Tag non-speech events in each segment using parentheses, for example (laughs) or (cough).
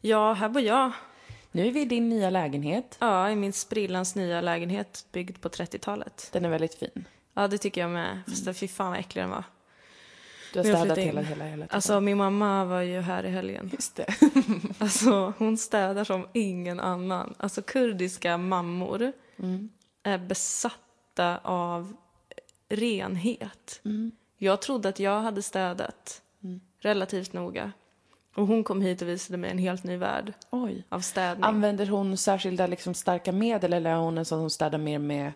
Ja, här bor jag. Nu är vi i din nya lägenhet. Ja, i min sprillans nya lägenhet byggd på 30-talet. Den är väldigt fin. Ja, det tycker jag med. Fast fy fan vad äcklig den var. Du har städat hela, hela, hela tiden. Alltså min mamma var ju här i helgen. Just det. (laughs) Alltså hon städar som ingen annan. Alltså kurdiska mammor Mm. är besatta av renhet. Jag trodde att jag hade städat relativt noga. Och hon kom hit och visade mig en helt ny värld Oj. av städning. Använder hon särskilda liksom, starka medel eller är hon en sån som städar mer med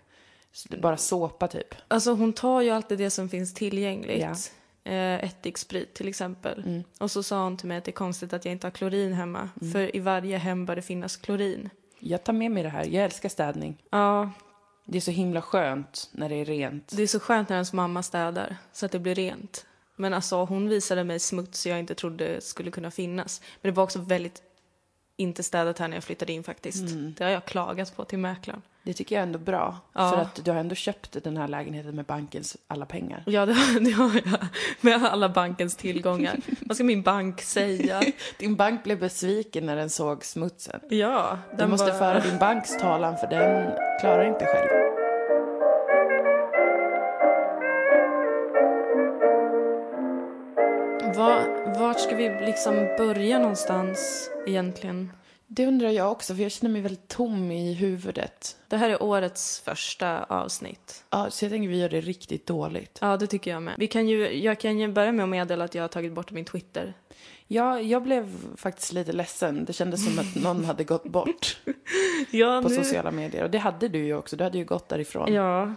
bara såpa typ? Alltså hon tar ju alltid det som finns tillgängligt. Ja. Eh, ättiksprit till exempel. Mm. Och så sa hon till mig att det är konstigt att jag inte har klorin hemma. För i varje hem bör det finnas klorin. Jag tar med mig det här. Jag älskar städning. Ja, Det är så himla skönt när det är rent. det är så skönt när ens mamma städar så att det blir rent. Men alltså hon visade mig smuts jag inte trodde skulle kunna finnas. Men det var också väldigt inte städat här när jag flyttade in faktiskt. Det har jag klagat på till mäklaren. Det tycker jag är ändå bra. Ja. För att du har ändå köpt den här lägenheten med bankens alla pengar. Ja, det har, det har jag. Med alla bankens tillgångar. Vad ska min bank säga? (laughs) Din bank blev besviken när den såg smutsen. Ja, Du måste bara- föra din banks talan för den klarar inte själv. Var, vart ska vi liksom börja någonstans egentligen? Det undrar jag också, för jag känner mig väldigt tom i huvudet. Det här är årets första avsnitt. Ja, så jag tänker vi gör det riktigt dåligt. Ja, det tycker jag med. Vi kan ju, jag kan ju börja med att meddela att jag har tagit bort min Twitter. Ja, jag blev faktiskt lite ledsen. Det kändes som att någon hade gått bort (laughs) Ja, på sociala medier. Och det hade du ju också. Du hade ju gått därifrån. Ja,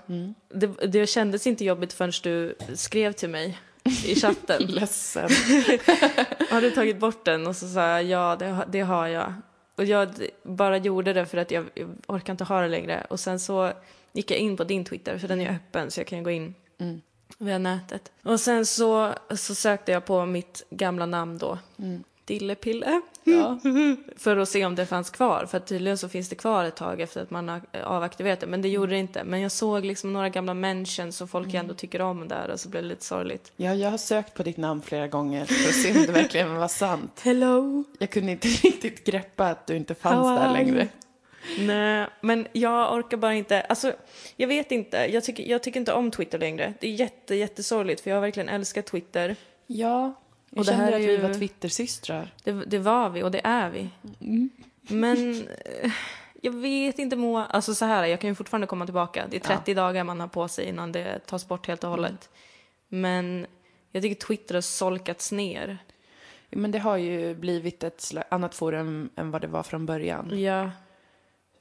det, det kändes inte jobbigt förrän du skrev till mig i chatten. (laughs) Ledsen. (laughs) har du tagit bort den? Och så sa jag ja, det, har- det har jag. Och jag bara gjorde det för att jag, jag orkar inte ha det längre. Och sen så gick jag in på din Twitter, för den är öppen så jag kan gå in Mm. via nätet. Och sen så, så sökte jag på mitt gamla namn då, Mm. Dillepille. Ja. (laughs) För att se om det fanns kvar. För tydligen så finns det kvar ett tag efter att man har avaktiverat det. Men det gjorde det inte. Men jag såg liksom några gamla mentions och folk jag ändå tycker om där och så blev det lite sorgligt. ja, jag har sökt på ditt namn flera gånger för att se om det verkligen var sant. (laughs) Hello! Jag kunde inte (laughs) riktigt greppa att du inte fanns How där längre. Nej, men jag orkar bara inte. Alltså, jag vet inte. Jag tycker, jag tycker inte om Twitter längre. Det är jätte, jättesorgligt för jag har verkligen älskat Twitter. Ja, jag Och det kände att vi ju- var Twittersystrar. Det, det var vi och det är vi. Men eh, jag vet inte Moa. Alltså så här, jag kan ju fortfarande komma tillbaka. Det är 30 dagar man har på sig innan det tas bort helt och hållet. Men jag tycker Twitter har solkats ner. Men det har ju blivit ett annat forum än vad det var från början. Ja,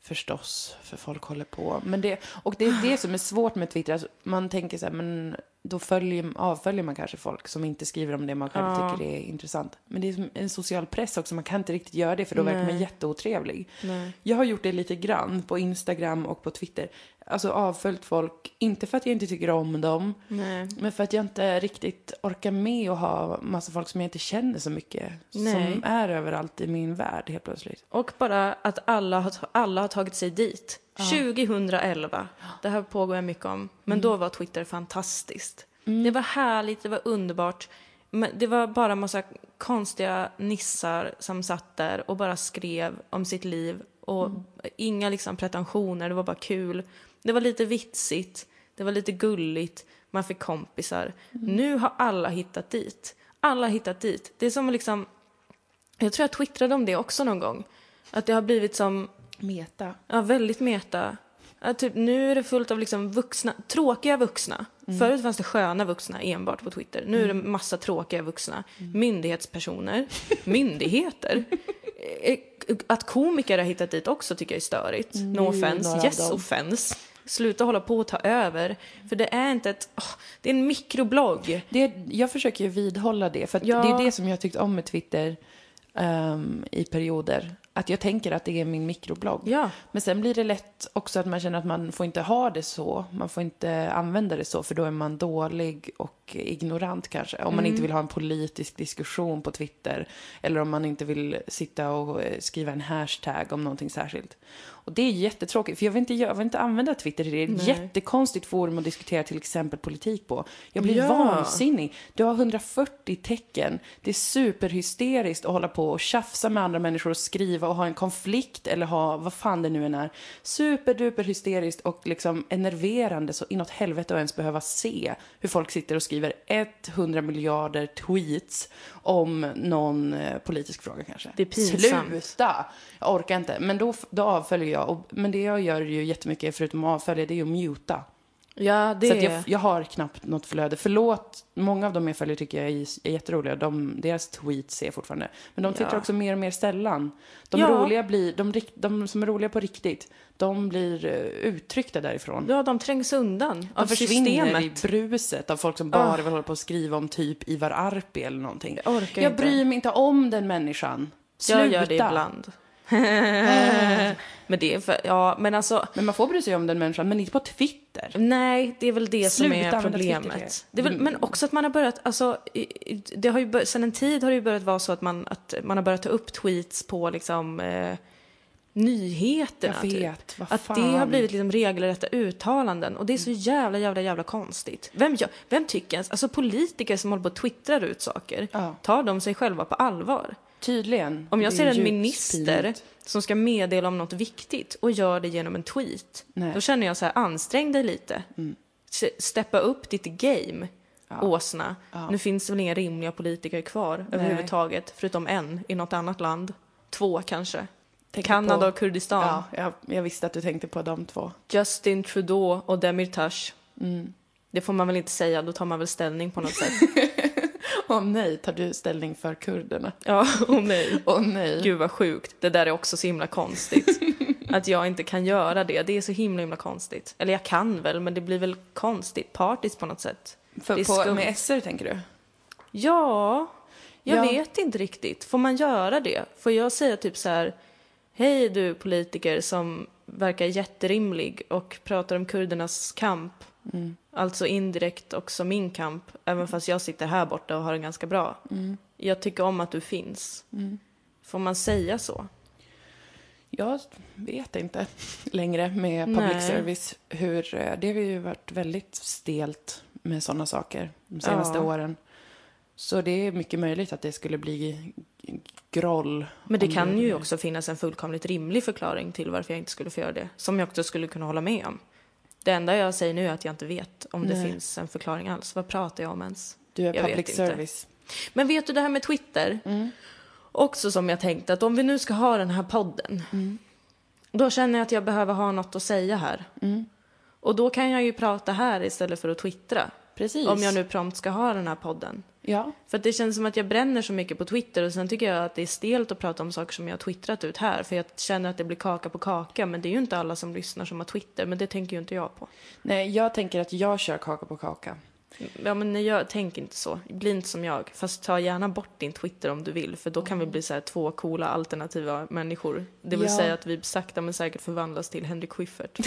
Förstås, för folk håller på. Men det, och det är det som är svårt med Twitter. Alltså, man tänker så här, men då följer, avföljer man kanske folk som inte skriver om det man själv Ja. tycker är intressant. Men det är en social press också, man kan inte riktigt göra det för då verkar man Nej. jätteotrevlig. nej. Jag har gjort det lite grann på Instagram och på Twitter. Alltså avföljt folk, inte för att jag inte tycker om dem, nej. men för att jag inte riktigt orkar med att ha massa folk som jag inte känner så mycket. Nej. Som är överallt i min värld helt plötsligt. Och bara att alla har, alla har tagit sig dit. 2011. Det här pågår jag mycket om. Men då var Twitter fantastiskt. Det var härligt, det var underbart. Men det var bara massa konstiga nissar som satt där och bara skrev om sitt liv. Och inga liksom pretensioner, det var bara kul. Det var lite vitsigt, det var lite gulligt, man fick kompisar. Nu har alla hittat dit. Alla hittat dit. Det är som liksom jag tror jag twittrade om det också någon gång. Att det har blivit som, Meta. ja väldigt meta. Att typ, nu är det fullt av liksom vuxna, tråkiga vuxna. Förut fanns det sköna vuxna enbart på Twitter. Nu är det massa tråkiga vuxna. Myndighetspersoner, myndigheter. (laughs) Eh, Att komiker har hittat dit också tycker jag är störigt. No Nu, offense, yes offense. Sluta hålla på och ta över. För det är inte ett, åh, det är en mikroblogg. Det, jag försöker vidhålla det, för Ja. det är det som jag tyckt om med Twitter ehm, i perioder. Att jag tänker att det är min mikroblogg. Ja. Men sen blir det lätt också att man känner att man får inte ha det så. Man får inte använda det så, för då är man dålig och ignorant kanske. Om man inte vill ha en politisk diskussion på Twitter. Eller om man inte vill sitta och eh, skriva en hashtag om någonting särskilt. Och det är jättetråkigt, för jag vill inte, jag vill inte använda Twitter till det. Är ett jättekonstigt forum att diskutera till exempel politik på. Jag blir Ja. vansinnig. Du har 140 tecken. Det är superhysteriskt att hålla på och tjafsa med andra människor och skriva och ha en konflikt eller ha vad fan det nu än är. Superduper hysteriskt och liksom enerverande så inåt helvete att ens behöva se hur folk sitter och skriver 100 miljarder tweets om någon eh, politisk fråga kanske. Det är pinsamt. Sluta! Jag orkar inte. Men då, då avföljer jag. Och, men det jag gör ju jättemycket förutom att avfölja det är att muta. Ja, det Så jag, jag har knappt något flöde. Förlåt, många av de jag följer tycker jag är, är jätteroliga. De, deras tweets ser jag fortfarande. Men de twittrar Ja. också mer och mer sällan. De, Ja. roliga blir, de, de som är roliga på riktigt, de blir uh, uttryckta därifrån. Ja, de trängs undan De av försvinner i systemet. bruset av folk som bara Ah. vill hålla på och skriva om typ Ivar Arpi eller någonting. Jag orkar Jag inte. bryr mig inte om den människan. Sluta. Jag gör det ibland. (laughs) men det är för, ja, men alltså, Men man får bry sig om den människan, men inte på Twitter. nej, det är väl det som Sluta är använda Twitter problemet. Det är väl, men också att man har börjat, alltså, det har ju bör, sen en tid har det ju börjat vara så att man, att man har börjat ta upp tweets på liksom eh, nyheterna. Jag typ. vet, vad Att det har blivit liksom regelrätta uttalanden och det är så jävla, jävla, jävla konstigt. Vem, vem tycker ens, alltså politiker som håller på och twittrar ut saker, Ja. tar de sig själva på allvar? Tydligen. Om jag ser en minister pinigt. som ska meddela om något viktigt och gör det genom en tweet, Nej. då känner jag så här, ansträng dig lite. Se- Steppa upp ditt game, åsna. Ja. Nu finns det väl inga rimliga politiker kvar överhuvudtaget, förutom en i något annat land. Två kanske. Tänker Kanada på- och Kurdistan. Ja, jag, jag visste att du tänkte på de två. Justin Trudeau och Demirtas. Mm. Det får man väl inte säga, då tar man väl ställning på något (laughs) sätt. (laughs) Åh nej, tar du ställning för kurderna? ja, och nej. (laughs) Åh nej. Gud vad sjukt. Det där är också så himla konstigt. (laughs) att jag inte kan göra det. Det är så himla himla konstigt. Eller jag kan väl, men det blir väl konstigt. Partiskt på något sätt. för, på, med SR tänker du? Ja, jag Ja. vet inte riktigt. Får man göra det? Får jag säga typ så här, hej du politiker som verkar jätterimlig och pratar om kurdernas kamp. Mm. Alltså indirekt också min kamp, även fast jag sitter här borta och har det ganska bra. Mm. Jag tycker om att du finns. Får man säga så? Jag vet inte (laughs) längre med public Nej. service hur, eh, det har ju varit väldigt stelt med sådana saker de senaste Ja. åren. Så det är mycket möjligt att det skulle bli groll. Men det kan ju också finnas en fullkomligt rimlig förklaring till varför jag inte skulle få göra det. Som jag också skulle kunna hålla med om. Det enda jag säger nu är att jag inte vet om det Nej. finns en förklaring alls. Vad pratar jag om ens? Du är jag public service. Men vet du det här med Twitter? Mm. Också som jag tänkte att om vi nu ska ha den här podden. Mm. Då känner jag att jag behöver ha något att säga här. Mm. Och då kan jag ju prata här istället för att twittra. Precis. Om jag nu prompt ska ha den här podden. Ja, För det känns som att jag bränner så mycket på Twitter och sen tycker jag att det är stelt att prata om saker som jag har twittrat ut här. För jag känner att det blir kaka på kaka. Men det är ju inte alla som lyssnar som har Twitter. Men det tänker ju inte jag på. nej, jag tänker att jag kör kaka på kaka. Ja men nej, jag tänker inte så. Bli inte som jag. Fast ta gärna bort din Twitter om du vill. För då kan vi bli så här två coola alternativa människor. Det vill Ja. säga att vi sakta men säkert förvandlas till Henrik Schyffert.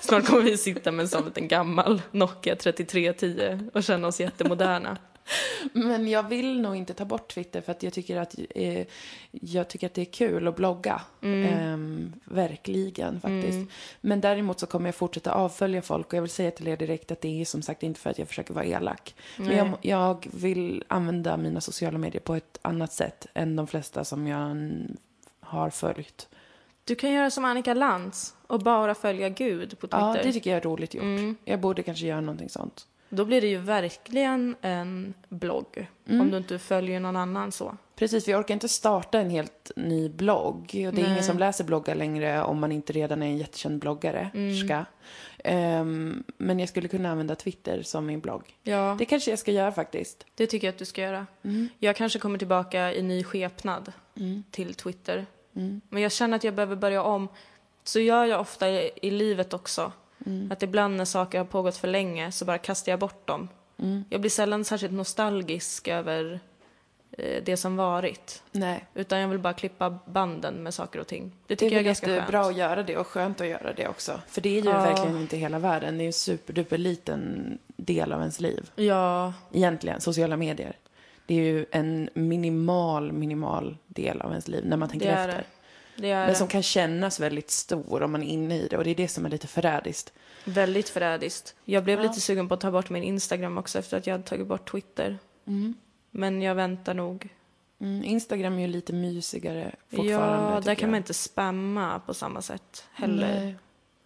Snart kommer vi sitta med en sån liten gammal Nokia 3310 och känna oss jättemoderna. Men jag vill nog inte ta bort Twitter för att jag tycker att, eh, jag tycker att det är kul att blogga. Ehm, verkligen faktiskt. Men däremot så kommer jag fortsätta avfölja folk och jag vill säga till er direkt att det är som sagt inte för att jag försöker vara elak. Men Nej. jag, jag vill använda mina sociala medier på ett annat sätt än de flesta som jag har följt. Du kan göra som Annika Lantz och bara följa Gud på Twitter. Ja, det tycker jag är roligt gjort. Mm. Jag borde kanske göra någonting sånt. Då blir det ju verkligen en blogg. Mm. Om du inte följer någon annan så. Precis, jag orkar inte starta en helt ny blogg. Och det är Nej. ingen som läser bloggar längre om man inte redan är en jättekänd bloggare. Mm. Ska. Ehm, men jag skulle kunna använda Twitter som min blogg. Ja, Det kanske jag ska göra faktiskt. det tycker jag att du ska göra. Mm. Jag kanske kommer tillbaka i ny skepnad till Twitter. Mm. Men jag känner att jag behöver börja om. Så gör jag ofta i, i livet också. Mm. Att ibland när saker har pågått för länge så bara kastar jag bort dem. Mm. Jag blir sällan särskilt nostalgisk över eh, det som varit. Nej. Utan jag vill bara klippa banden med saker och ting. Det Det tycker är jag är ganska skönt. att göra det och skönt att göra det också. För det är ju Ja. verkligen inte hela världen. Det är ju en superduper liten del av ens liv. Ja, Egentligen, sociala medier. Det är ju en minimal, minimal del av ens liv när man tänker det är efter. det. Men som kan kännas väldigt stor om man är inne i det. Och det är det som är lite förrädiskt. väldigt förrädiskt. Jag blev Ja. lite sugen på att ta bort min Instagram också efter att jag hade tagit bort Twitter. Men jag väntar nog. Mm, Instagram är ju lite mysigare fortfarande. Ja, där kan man jag. inte spamma på samma sätt heller. Nej.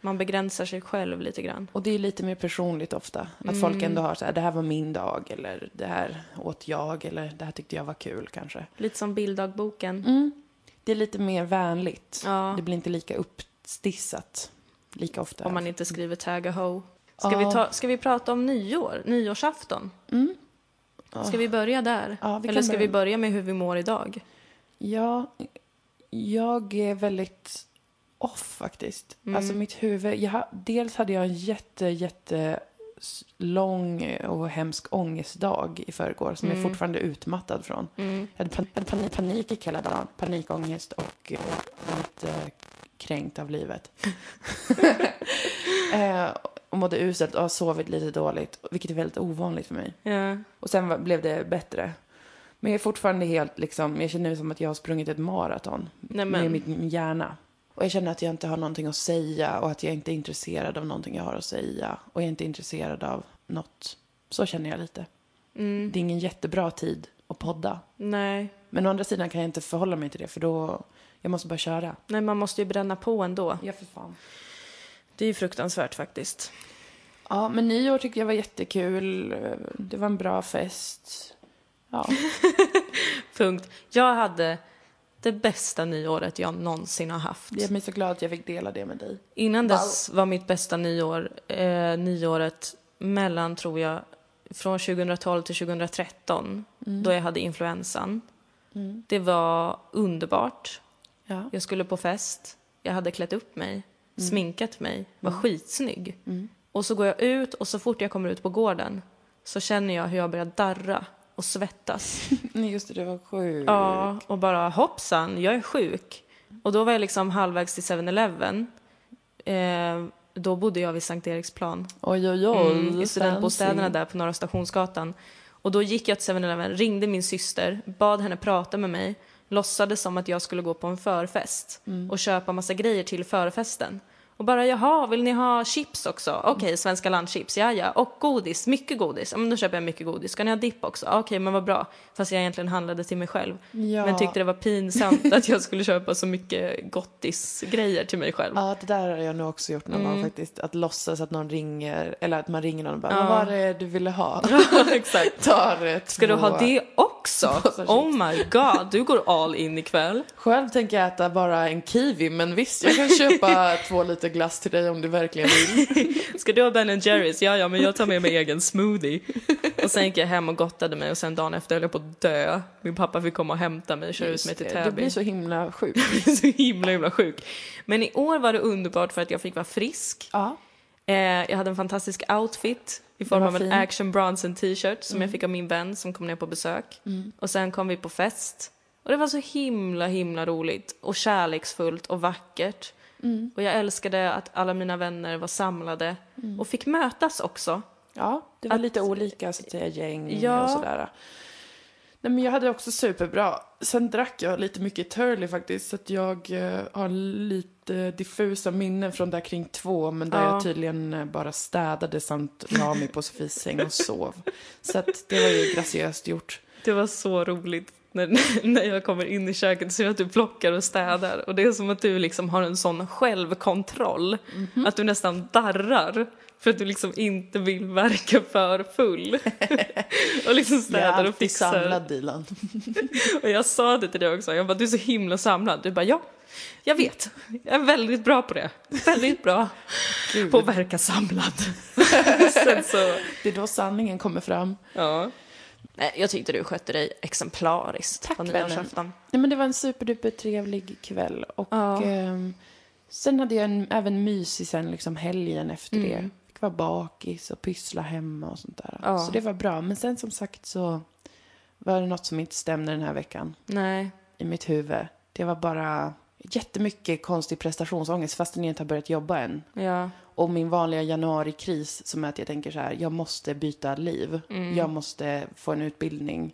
Man begränsar sig själv lite grann. Och det är lite mer personligt ofta. Att folk ändå har så här, det här var min dag. Eller det här åt jag. Eller det här tyckte jag var kul kanske. Lite som bilddagboken. Mm. Det är lite mer vänligt. Ja. Det blir inte lika uppstissat lika ofta. Om man inte skriver tag a ho. Ska, Ja. vi ta, ska vi prata om nyår? Nyårsafton? Mm. Ska vi börja där? Ja, vi Eller ska börja. vi börja med hur vi mår idag? Ja, jag är väldigt off faktiskt. Mm. Alltså mitt huvud, jag, dels hade jag en jätte, jätte lång och hemsk ångestdag i förrgår som jag fortfarande är utmattad från. Mm. Jag hade pan- hade panik, panik hela dagen, panikångest och eh, lite kränkt av livet. (laughs) eh, och mådde uselt och har sovit lite dåligt, vilket är väldigt ovanligt för mig. Ja. Och sen blev det bättre. Men jag är fortfarande helt liksom, jag känner som att jag har sprungit ett maraton med min hjärna. Och jag känner att jag inte har någonting att säga och att jag inte är intresserad av någonting jag har att säga. Och jag är inte intresserad av något. Så känner jag lite. mm, Det är ingen jättebra tid att podda. nej. Men å andra sidan kan jag inte förhålla mig till det för då, jag måste bara köra. nej, man måste ju bränna på ändå. Ja, för fan. Det är ju fruktansvärt faktiskt. Ja, men nyår tyckte jag var jättekul. Det var en bra fest. Ja. (laughs) Punkt. Jag hade det bästa nyåret jag någonsin har haft. Jag är så glad att jag fick dela det med dig. Innan dess var mitt bästa nyår eh, nyåret mellan, tror jag, från 2012 till 2013, då jag hade influensan. Det var underbart. Ja. Jag skulle på fest, jag hade klätt upp mig, sminkat mig, var skitsnygg. Och så går jag ut och så fort jag kommer ut på gården så känner jag hur jag börjar darra och svettas. (laughs) Nej, just det, det var sjukt. Ja, och bara hoppsan, jag är sjuk. Och då var jag liksom halvvägs till 7-Eleven. Eh, då bodde jag vid Sankt Eriksplan. Oj, oj, oj. Mm, I studentbostäderna fancy. där på Norra Stationsgatan. Och då gick jag till 7-Eleven, ringde min syster, bad henne prata med mig, låtsades som att jag skulle gå på en förfest Mm. och köpa massa grejer till förfesten. Och bara, jaha, vill ni ha chips också? Okej, svenska landchips, ja ja. Och godis, mycket godis. Ja, men då köper jag mycket godis. Ska ni ha dipp också? Ja, Okej, men vad bra. Fast jag egentligen handlade till mig själv. Ja. Men tyckte det var pinsamt (laughs) att jag skulle köpa så mycket gottisgrejer till mig själv. Ja, det där har jag nog också gjort någon Mm. gång faktiskt. Att låtsas att någon ringer, eller att man ringer någon och bara, vad var det du ville ha? (laughs) Exakt. (laughs) Tar Ska du ha det också? Oh my god, du går all in ikväll. Själv tänker jag äta bara en kiwi, men visst, jag kan köpa två liter glass till dig om du verkligen vill. (laughs) Ska du ha Ben Jerrys? Ja, ja, men jag tar med mig egen smoothie. Och sen gick jag hem och gottade mig och sen dagen efter höll jag på att dö. Min pappa fick komma och hämta mig och köra ut mig till Du Täby. blir så himla sjuk. (laughs) så himla, himla sjuk. Men i år var det underbart för att jag fick vara frisk. Ja. Eh, jag hade en fantastisk outfit i form av en fin. Action Bronson t-shirt som jag fick av min vän som kom ner på besök. Och sen kom vi på fest. Och det var så himla, himla roligt och kärleksfullt och vackert. Och jag älskade att alla mina vänner var samlade och fick mötas också. Ja, det var Att- lite olika så att säga, gäng Ja. och sådär. Nej, men jag hade också superbra. Sen drack jag lite mycket Turley faktiskt, så att jag eh, har lite diffusa minnen från där kring två, men där Ja. jag tydligen eh, bara städade samt la mig på Sofies säng och sov. Så att det var ju graciöst gjort. Det var så roligt när, (laughs) när jag kommer in i köket ser att du plockar och städar. Och det är som att du liksom har en sån självkontroll. Att du nästan darrar. För att du liksom inte vill verka för full. (laughs) och liksom Jag är städar och alltid fixar. samlad, Dilan. (laughs) Och jag sa det till dig också. Jag bara, du är så himla samlad. Du bara, ja, jag vet. Jag är väldigt bra på det. Väldigt bra på att verka samlad. Så, Det är då sanningen kommer fram. ja. Nej, jag tyckte du skötte dig exemplariskt Tack, på nyårsafton. Nej, men det var en superduper trevlig kväll. Och Ja. ehm, sen hade jag en, även mysig sen liksom helgen efter Mm. det. Fick vara bakis och pyssla hemma och sånt där. Ja. Så det var bra. Men sen som sagt så var det något som inte stämde den här veckan Nej. i mitt huvud. Det var bara jättemycket konstig prestationsångest fastän jag inte har börjat jobba än. Ja. Och min vanliga januarikris som är att jag tänker så här, jag måste byta liv. Jag måste få en utbildning.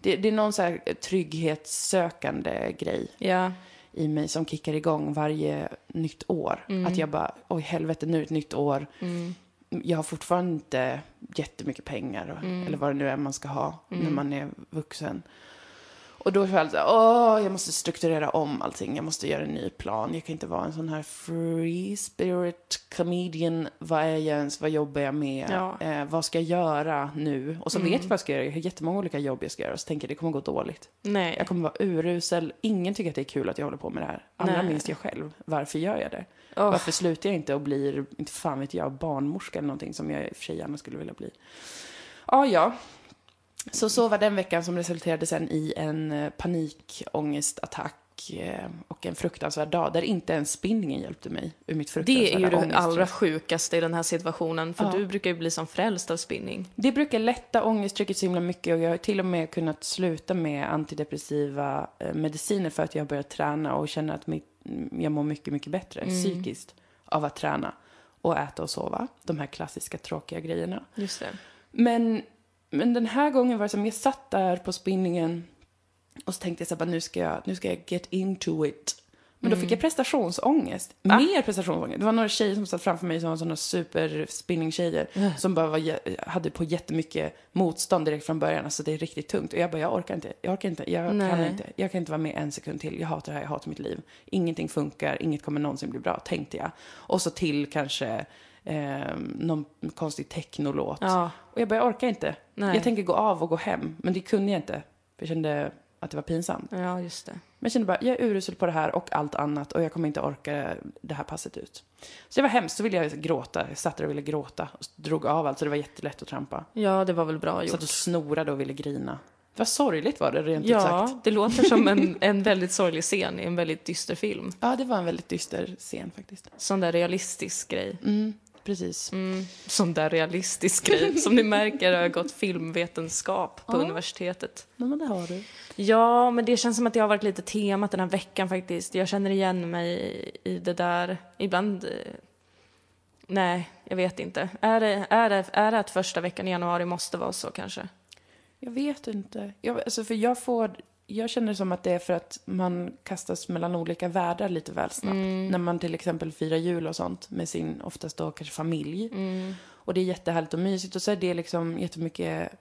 Det, det är någon så här trygghetssökande grej Ja. i mig som kickar igång varje nytt år. Att jag bara, oj helvete nu är det ett nytt år. Jag har fortfarande inte jättemycket pengar, eller vad det nu är man ska ha när man är vuxen. Och då kände jag så här, åh, jag måste strukturera om allting. Jag måste göra en ny plan. Jag kan inte vara en sån här free spirit comedian. Vad är jag ens? Vad jobbar jag med? Ja. Eh, vad ska jag göra nu? Och så vet jag vad jag ska göra. Jag har jättemånga olika jobb jag ska göra. Och så tänker jag, det kommer gå dåligt. Nej. Jag kommer vara urusel. Ingen tycker att det är kul att jag håller på med det här. Allra Nej. minst jag själv. Varför gör jag det? Åh. Varför slutar jag inte och blir, inte fan vet jag, barnmorska eller någonting som jag i och för sig gärna skulle vilja bli. Ja, ja. Så så var den veckan som resulterade sen i en eh, panikångestattack eh, och en fruktansvärd dag där inte ens spinningen hjälpte mig ur mitt Det fruktansvärda är ju det allra sjukaste i den här situationen, för Ja. du brukar ju bli som frälst av spinning. Det brukar lätta ångesttrycket så himla mycket och jag har till och med kunnat sluta med antidepressiva eh, mediciner för att jag har börjat träna och känner att mitt, jag mår mycket, mycket bättre psykiskt av att träna och äta och sova. De här klassiska tråkiga grejerna. Just det. Men, men den här gången var det som jag satt där på spinningen och så tänkte jag så här, nu ska jag, nu ska jag get into it. Men då fick jag prestationsångest. Mer prestationsångest. Det var några tjejer som satt framför mig som var sådana super spinning-tjejer. Som bara var, hade på jättemycket motstånd direkt från början. Alltså det är riktigt tungt. Och jag bara, jag orkar inte. Jag orkar inte. Jag kan Nej. inte. Jag kan inte vara med en sekund till. Jag hatar det här. Jag hatar mitt liv. Ingenting funkar. Inget kommer någonsin bli bra, tänkte jag. Och så till kanske eh, någon konstig technolåt. Ja. Och jag bara, jag orkar inte. Nej. Jag tänker gå av och gå hem. Men det kunde jag inte. För jag kände att det var pinsamt. Ja, just det. Men jag kände bara, jag är urusel på det här och allt annat och jag kommer inte orka det här passet ut. Så det var hemskt, så ville jag gråta. Jag satt där och ville gråta och drog av allt så det var jättelätt att trampa. Ja, det var väl bra Jag satt gjort. och snorade och ville grina. Vad sorgligt var det rent ut sagt. Ja, det låter som en, (laughs) en väldigt sorglig scen i en väldigt dyster film. Ja, det var en väldigt dyster scen faktiskt. Sån där realistisk grej. Mm, precis. Sån där realistisk grej. Som ni märker har jag gått filmvetenskap på universitetet. Ja, men det har du. Ja, men det känns som att det har varit lite temat den här veckan faktiskt. Jag känner igen mig i, i det där. Ibland... eh, Nej, jag vet inte. Är det, är, det, är det att första veckan i januari måste vara så kanske? Jag vet inte. Jag, alltså, för jag, får, jag känner det som att det är för att man kastas mellan olika världar lite väl snabbt. När man till exempel firar jul och sånt med sin, oftast då kanske familj. Och det är jättehärligt och mysigt och så är det liksom jättemycket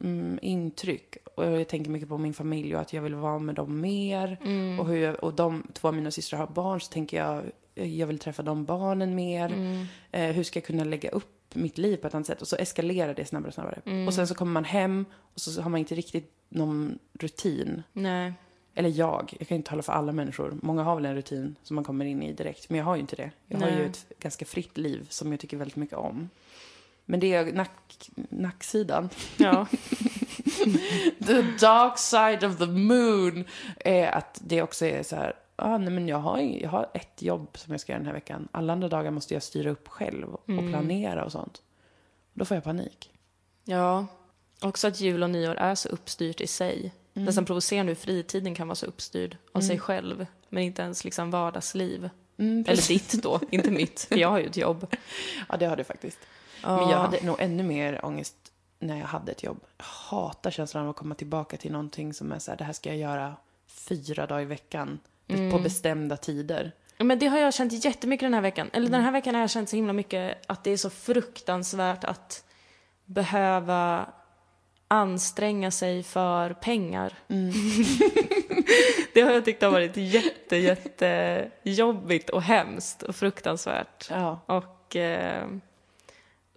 mm, intryck. Och jag tänker mycket på min familj och att jag vill vara med dem mer. Och, hur jag, och de två av mina systrar har barn så tänker jag, jag vill träffa de barnen mer. Eh, hur ska jag kunna lägga upp mitt liv på ett annat sätt? Och så eskalerar det snabbare och snabbare. Och sen så kommer man hem och så har man inte riktigt någon rutin. Nej. Eller jag, jag kan inte tala för alla människor. Många har väl en rutin som man kommer in i direkt. Men jag har ju inte det. Jag har Nej. ju ett ganska fritt liv som jag tycker väldigt mycket om. Men det är nack, nacksidan. Ja. (laughs) The dark side of the moon är att det också är så här, ah, nej men jag har, jag har ett jobb som jag ska göra den här veckan. Alla andra dagar måste jag styra upp själv och planera och sånt. Då får jag panik. ja. Också att jul och nyår är så uppstyrt i sig. Nästan provocerande hur fritiden kan vara så uppstyrd av sig själv. Men inte ens liksom vardagsliv. Mm, Eller ditt då, inte mitt. För jag har ju ett jobb. (laughs) Ja, det har du faktiskt. Men jag hade nog ännu mer ångest när jag hade ett jobb. Jag hatar känslan av att komma tillbaka till någonting som är så här, det här ska jag göra fyra dagar i veckan på bestämda tider. Men det har jag känt jättemycket den här veckan. Eller den här veckan har jag känt så himla mycket att det är så fruktansvärt att behöva anstränga sig för pengar. (laughs) det har jag tyckt har varit jätte, jätte jobbigt och hemskt och fruktansvärt. Ja. Och eh,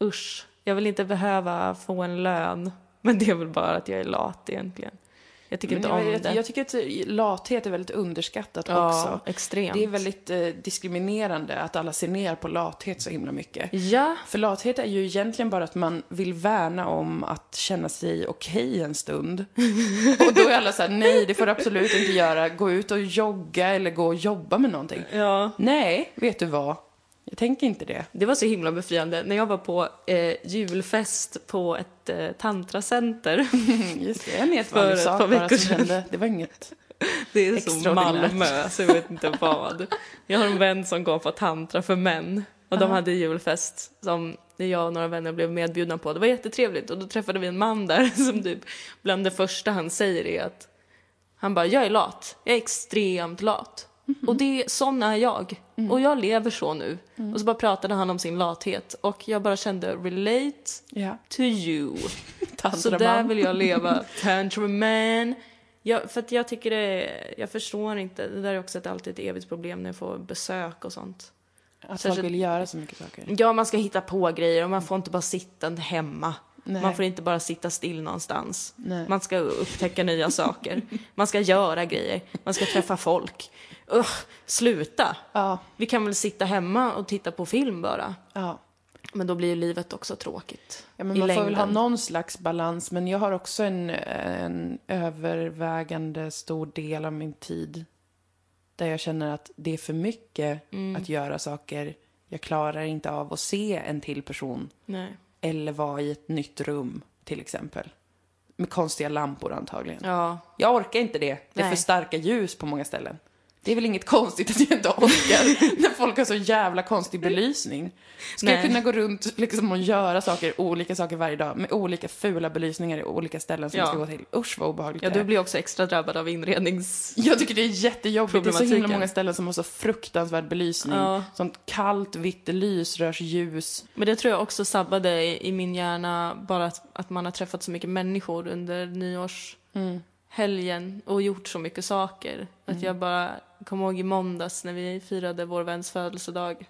usch, jag vill inte behöva få en lön. Men det är väl bara att jag är lat egentligen. Jag tycker Men inte jag, om jag, det. jag tycker att lathet är väldigt underskattat ja, också. extremt. Det är väldigt eh, diskriminerande att alla ser ner på lathet så himla mycket. Ja, För lathet är ju egentligen bara att man vill värna om att känna sig okej en stund. (laughs) Och då är alla så här, nej det får du absolut inte göra. Gå ut och jogga eller gå och jobba med någonting. ja. Nej, vet du vad? Jag tänker inte det. Det var så himla befriande. När jag var på eh, julfest på ett eh, tantracenter. (laughs) Just det, en helt vanlig sak bara som hände. Det var inget. (laughs) Det är Extraordinärt. Malmö, så jag vet inte vad. Jag har en vän som går på tantra för män. Och de hade julfest som jag och några vänner blev medbjudna på. Det var jättetrevligt. Och då träffade vi en man där (laughs) som typ bland det första han säger är att han bara, jag är lat. Jag är extremt lat. Och det, sån är jag. Och jag lever så nu. Och så bara pratade han om sin lathet. Och jag bara kände, relate Ja. to you. (laughs) Så där vill jag leva. (laughs) Tantra man. Jag, för att jag tycker det, jag förstår inte, det där är också ett, alltid ett evigt problem när jag får besök och sånt. Att folk Särskilt- vill göra så mycket saker. Ja, man ska hitta på grejer och man får inte bara sitta hemma. Nej. Man får inte bara sitta still någonstans. Nej. Man ska upptäcka nya saker. Man ska göra grejer. Man ska träffa folk. Ugh, sluta! Ja, Vi kan väl sitta hemma och titta på film bara. ja. Men då blir ju livet också tråkigt. Ja, men man får väl ha längden. någon slags balans, men jag har också en, en övervägande stor del av min tid där jag känner att det är för mycket Mm. att göra saker. Jag klarar inte av att se en till person Nej. eller vara i ett nytt rum, till exempel. Med konstiga lampor antagligen. Ja, Jag orkar inte det. Det är Nej. för starka ljus på många ställen. Det är väl inget konstigt att jag inte orkar (laughs) när folk har så jävla konstig belysning. Ska jag Nej. kunna gå runt liksom och göra saker, olika saker varje dag med olika fula belysningar i olika ställen som Ja. jag ska gå till? Usch vad obehagligt ja du blir också extra drabbad av inrednings... Jag tycker det är jättejobbigt. Det är så himla många ställen som har så fruktansvärd belysning. Ja. Sånt kallt vitt lysrörsljus. Men det tror jag också sabbade i, min hjärna, bara att, att man har träffat så mycket människor under nyårshelgen och gjort så mycket saker. Att jag bara kom ihåg i måndags när vi firade vår väns födelsedag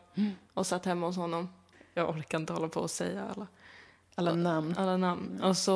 och satt hemma hos honom. Jag orkar inte hålla på och säga alla, Alla namn. alla namn. Och så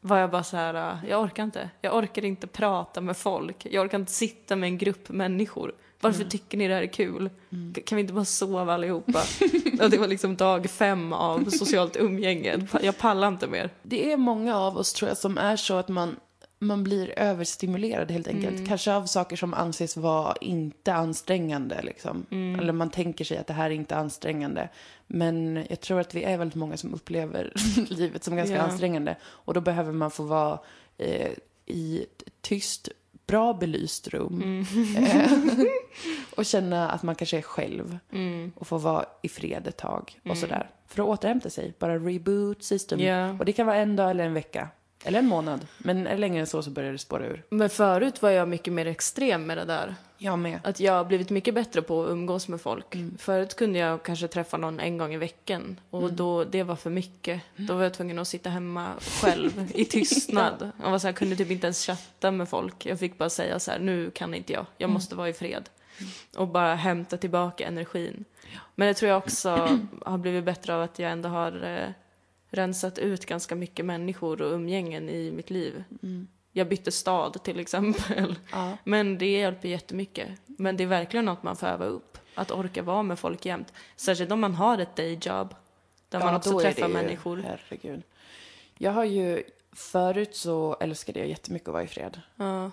var jag bara så här, äh, jag orkar inte. Jag orkar inte prata med folk. Jag orkar inte sitta med en grupp människor. Varför tycker ni det här är kul? K- Kan vi inte bara sova allihopa? (laughs) och det var liksom dag fem av socialt umgänge. Jag pallar inte mer. Det är många av oss tror jag som är så att man, man blir överstimulerad helt enkelt. Kanske av saker som anses vara inte ansträngande liksom. Eller man tänker sig att det här är inte ansträngande. Men jag tror att vi är väldigt många som upplever (laughs) livet som ganska Ja. ansträngande. Och då behöver man få vara eh, i ett tyst, bra belyst rum. Eh, (laughs) och känna att man kanske är själv. Och få vara i fred ett tag och sådär. För att återhämta sig. Bara reboot system. Ja. Och det kan vara en dag eller en vecka. Eller en månad. Men längre än så så börjar det spåra ur. Men förut var jag mycket mer extrem med det där. Jag med. Att jag har blivit mycket bättre på att umgås med folk. Förut kunde jag kanske träffa någon en gång i veckan och då, det var för mycket. Då var jag tvungen att sitta hemma själv i (laughs) tystnad. Jag var så här, kunde typ inte ens chatta med folk. Jag fick bara säga så här, nu kan inte jag, jag måste vara i fred. Och bara hämta tillbaka energin. Men det tror jag också (clears throat) har blivit bättre av att jag ändå har eh, rensat ut ganska mycket människor och umgängen i mitt liv. Jag bytte stad till exempel. Ja. Men det hjälper jättemycket. Men det är verkligen något man får öva upp. Att orka vara med folk jämt. Särskilt om man har ett dayjob. Där man också träffar ju- människor. Herregud. Jag har ju, förut så älskade jag jättemycket att vara i fred. Ja.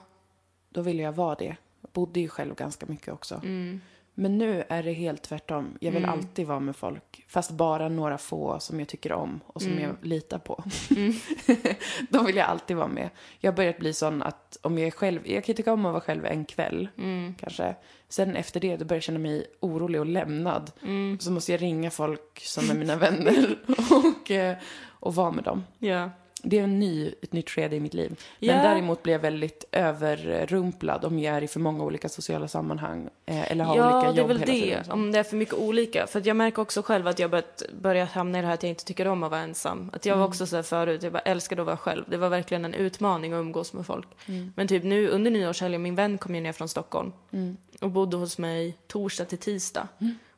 Då ville jag vara det. Jag bodde ju själv ganska mycket också. Mm. Men nu är det helt tvärtom. Jag vill alltid vara med folk. Fast bara några få som jag tycker om och som Mm. jag litar på. (laughs) De vill jag alltid vara med. Jag har börjat bli sån att om jag är själv, jag kan tycka om att vara själv en kväll. Mm. Kanske. Sen efter det, då börjar jag känna mig orolig och lämnad. Mm. Så måste jag ringa folk som är mina vänner (laughs) och, eh, och vara med dem. Ja. Det är en ny, ett nytt skede i mitt liv. Men Ja. däremot blir jag väldigt överrumplad om jag är i för många olika sociala sammanhang. Eh, eller har Ja, olika jobb det är väl det. tiden. Om det är för mycket olika. För jag märker också själv att jag börjat, börjat hamna i det här att jag inte tycker om att vara ensam. Att jag Mm. var också så här förut, jag bara älskade att vara själv. Det var verkligen en utmaning att umgås med folk. Mm. Men typ nu under nyårshelgen, min vän kom ju ner från Stockholm. Mm. och bodde hos mig torsdag till tisdag.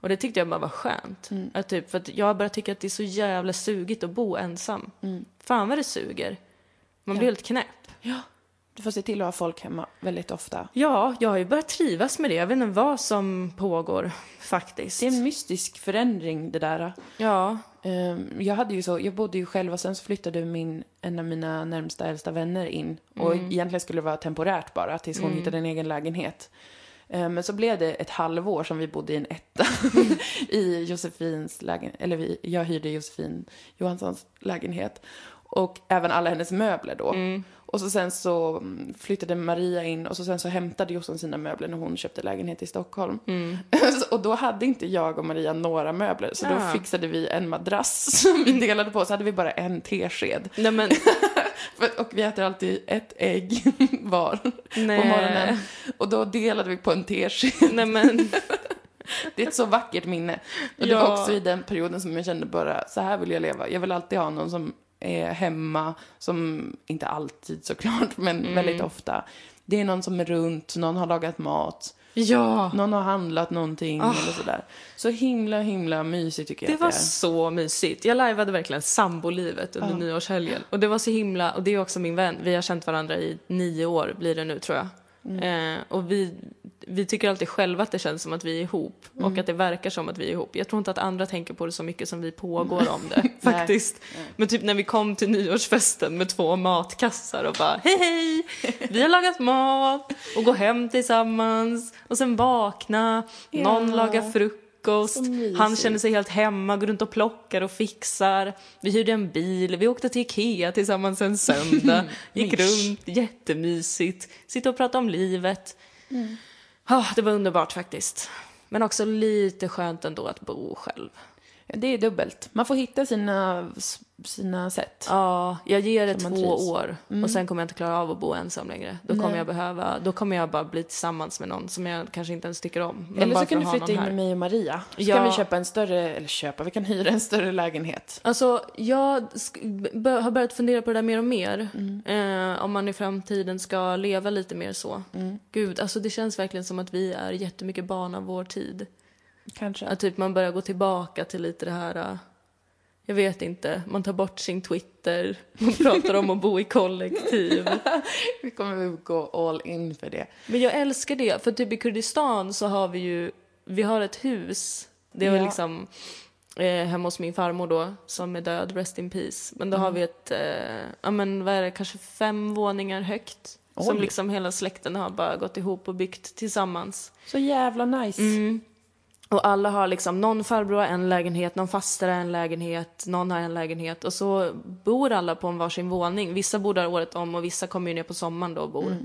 Och det tyckte jag bara var skönt. Mm. Att typ, för att jag börjar tycka att det är så jävla sugigt att bo ensam. Fan vad det suger. Man blir Mm. Ja. helt knäpp. Ja, du får se till att ha folk hemma väldigt ofta. Ja, jag har ju börjat trivas med det. Jag vet inte vad som pågår faktiskt. Det är en mystisk förändring det där. Ja, Ehm, Jag, hade ju så, jag bodde ju själv och sen så flyttade min, en av mina närmsta äldsta vänner in. Och egentligen skulle det vara temporärt bara tills hon hittade en egen lägenhet. Eh, Men så blev det ett halvår som vi bodde i en etta (laughs) i Josefins lägenhet. Eller vi, jag hyrde Josefin Johanssons lägenhet. Och även alla hennes möbler då. Och så sen så mm, flyttade Maria in och så sen så hämtade Jossan sina möbler när hon köpte lägenhet i Stockholm. (laughs) Så- och då hade inte jag och Maria några möbler. Så då Ah. fixade vi en madrass (laughs) som vi delade på. Så hade vi bara en tesked. Nej men, Och vi äter alltid ett ägg (laughs) var på nej. morgonen. Och då delade vi på en tesked. Nej men, (laughs) Det är ett så vackert minne. Och det Ja. var också i den perioden som jag kände bara, så här vill jag leva. Jag vill alltid ha någon som är hemma, som, inte alltid såklart, men Mm. väldigt ofta. Det är någon som är runt, någon har lagat mat, ja. någon har handlat någonting eller sådär. Så himla, himla mysigt tycker jag Det att var det är. så mysigt. Jag lajvade verkligen sambolivet under nyårshelgen. Och det var så himla, och det är också min vän, vi har känt varandra i nio år blir det nu tror jag. Mm. Eh, och vi, vi tycker alltid själva att det känns som att vi är ihop Mm. och att det verkar som att vi är ihop. Jag tror inte att andra tänker på det så mycket som vi pågår om det (laughs) faktiskt. Men typ när vi kom till nyårsfesten med två matkassar och bara hej hej, vi har lagat mat och gå hem tillsammans och sen vakna, någon Ja. lagar frukost, Mysigt. han känner sig helt hemma, går runt och plockar och fixar. Vi hyrde en bil, vi åkte till Ikea tillsammans en söndag, (laughs) gick runt, jättemysigt, sitta och prata om livet. Ah, det var underbart faktiskt. Men också lite skönt ändå att bo själv. Det är dubbelt. Man får hitta sina, sina sätt. Ja, jag ger det två trivs. år och sen kommer jag inte klara av att bo ensam längre. Då kommer jag behöva, då kommer jag bara bli tillsammans med någon som jag kanske inte ens tycker om. Eller så kan du flytta in här. med mig och Maria. Så Ja. kan vi köpa en större, eller köpa, vi kan hyra en större lägenhet. Alltså, jag har börjat fundera på det där mer och mer. Mm. Eh, om man i framtiden ska leva lite mer så. Mm. Gud, alltså det känns verkligen som att vi är jättemycket barn av vår tid. Kanske. Att typ man börjar gå tillbaka till lite det här... eh, jag vet inte, man tar bort sin Twitter, man pratar om att bo i kollektiv. (laughs) Vi kommer väl gå all in för det. Men jag älskar det, för typ i Kurdistan så har vi ju, vi har ett hus. Det var Ja. liksom eh, hemma hos min farmor då, som är död, rest in peace. Men då har Mm. vi ett, eh, ja men vad är det, kanske fem våningar högt. Som Oj. liksom hela släkten har bara gått ihop och byggt tillsammans. Så jävla nice. Mm. Och alla har liksom, någon farbror har en lägenhet, någon faster har en lägenhet, någon har en lägenhet. Och så bor alla på en varsin våning. Vissa bor där året om och vissa kommer ju ner på sommaren då och bor.